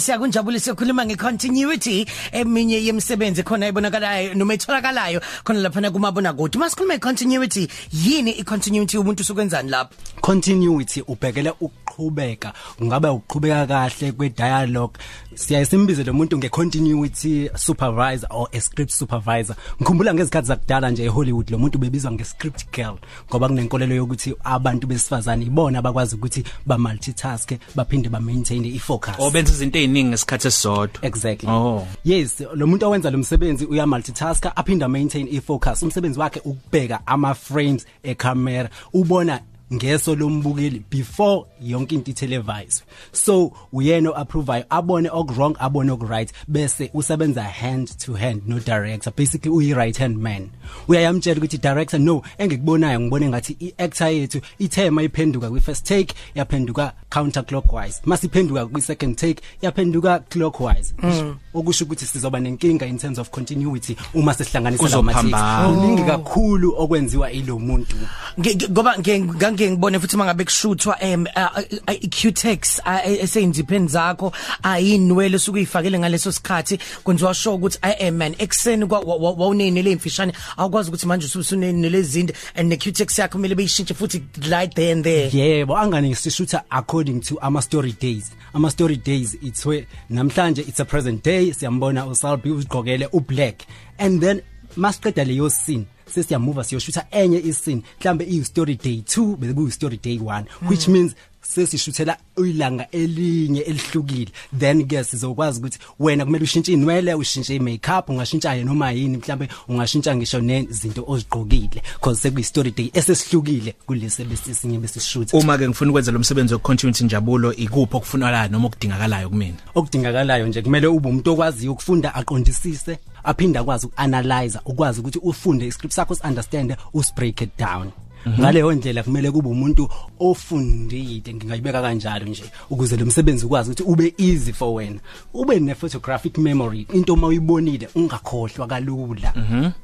Siyakunjabulisa sikhuluma ngecontinuity eminye yemisebenzi khona ibonakalayo noma etholakalayo khona lapha kumabona kude. Masikhuluma ngecontinuity yini icontinuity umuntu usukwenzani lapho? continuity ubhekele ukuqhubeka ngabe uqhubeka kahle kwe dialogue siyaye simbize lo muntu nge continuity supervisor or a script supervisor ngikhumbula ngezikhathi zakudala nje eHollywood lo muntu bebizwa nge script girl ngoba kunenkolelo yokuthi abantu besifazane ibona abakwazi ukuthi ba multitask baphinde ba maintain i focus O benza izinto eziningi ngesikhathi esisodwa. Exactly. Oh. Yes, lo muntu owenza lo msebenzi uya multitasker aphinda maintain i focus. Umsebenzi wakhe ukubheka ama frames e camera. Ubona ngeso lombukeli before yonke into itelevised so uyena approve abone ok wrong abone ok right bese usebenza hand to hand no director basically uyi right hand man. Uyayamtshela ukuthi director no engikubonayo ngibone ngathi iactor yethu ithema iphenduka kwi first take yaphenduka counter clockwise masiphenduka kwi second take yaphenduka clockwise. Mm. okusho ukuthi sizoba nenkinga in terms of continuity uma sesihlanganisa Kuzophambana. kuningi kakhulu okwenziwa ilo muntu. Ngoba ngeke ngibone futhi mangabe kushuthwa em iQtex esenza ipen zakho ayinwele sukuyifakele ngaleso sikhathi. Kwenziwa sure ukuthi i am man ekseni wawunene lemfishane awukwazi ukuthi manje usunene lezinde and neQtex yakho kumele beyishintshe futhi right there and there. yebo angani sishutha according to ama story days. Ama story days it's where namhlanje it's a present day. Siyambona uSalbi uzigqokele ublack. And then masiqeda leyo scene. Sesiyamuva siyoshutha enye iscene mhlambe i story day 2 bese kuyi story day 1 which means sesishuthela uyilanga elinye elihlukile then ke sizokwazi ukuthi wena kumele ushintshe inwele ushintshe imakeup ungashintsha noma yini mhlambe ungashintsha ngisho nezinto ozigqokile because sekuyi story day esesihlukile kulesi besisinye besishutha Uma ke ngifuna ukwenza lo msebenzi wecontinuity njabulo ikuphi okufunakalayo noma okudingakalayo kumina. okudingakalayo nje kumele ube umuntu okwaziyo ukufunda aqondisise aphinda akwazi ukuanalyze ukwazi ukuthi ufunde iscript sakho understand usbreak it down. Ngaleyo ndlela kumele kube umuntu ofundile. Ngingayibeka kanjalo nje ukuze lo msebenzi ukwazi ukuthi ube easy for wena. Ube ne photographic memory into mawuyibonile ungakhohlwa kalula.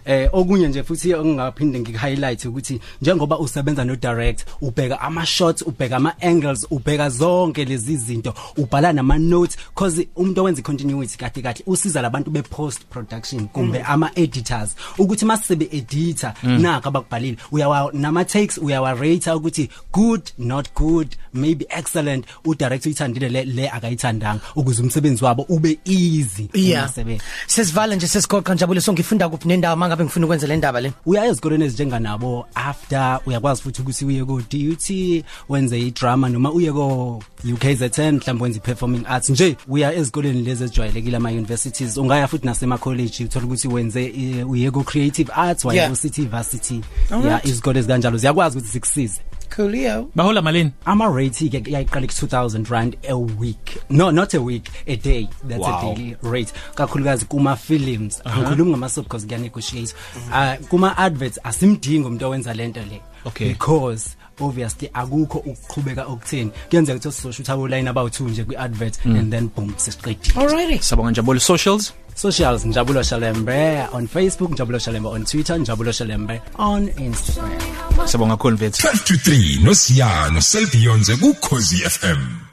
Eh okunye nje futhi ongaphinde ngikuhighlight ukuthi njengoba usebenza no direct ubheka ama shots ubheka ama angles ubheka zonke lezi zinto ubhala nama notes cause umuntu owenza continuity kahle kahle usiza labantu be post production kumbe ama editors ukuthi masebe editor naka abakubhalile uyawa nama takes uyawa rate ukuthi good not good maybe excellent u director uyithandile le, le akayithandanga ukuze umsebenzi wabo ube easy. Mm. Sesivala nje sesigoqa njabule songifunda kuphi nendawo mangabe ngifuna ukwenza le ndaba le. uya ezikolweni ezinjenganabo after uyakwazi futhi ukuthi uye ko DUT wenze idrama noma uye ko UKZN mhlawumbe wenze performing arts nje uya ezikolweni lezi ezijwayelekile ama universities ungaya futhi nasema college uthola ukuthi wenze eh, uye ko creative arts waya Yeah. ko City Varsity ya izikole ezikanjalo ziyakwazi ukuthi zikusize Coolio. Bahola malini? ama rate ke yayiqala ku 2000 rand a week no not a week a day that's Wow. a daily rate kakhulukazi kuma films ngikhuluma ngama soap because kuya negotiate uh kuma adverts asimdingi umuntu owenza lento le Okay. because obviously akukho ukuqhubeka okutheni kuyenzeka ukuthi sizoshutha abo line about 2 nje kwi advert and then boom sesiqedile Alrighty. Sabonga njabulo socials. Socials njabulo shalembe on facebook njabulo shalembe on twitter njabulo shalembe on instagram Sabonga kakhulu mfethu. 12 to 3 nosiyano selbionze ku Khosi FM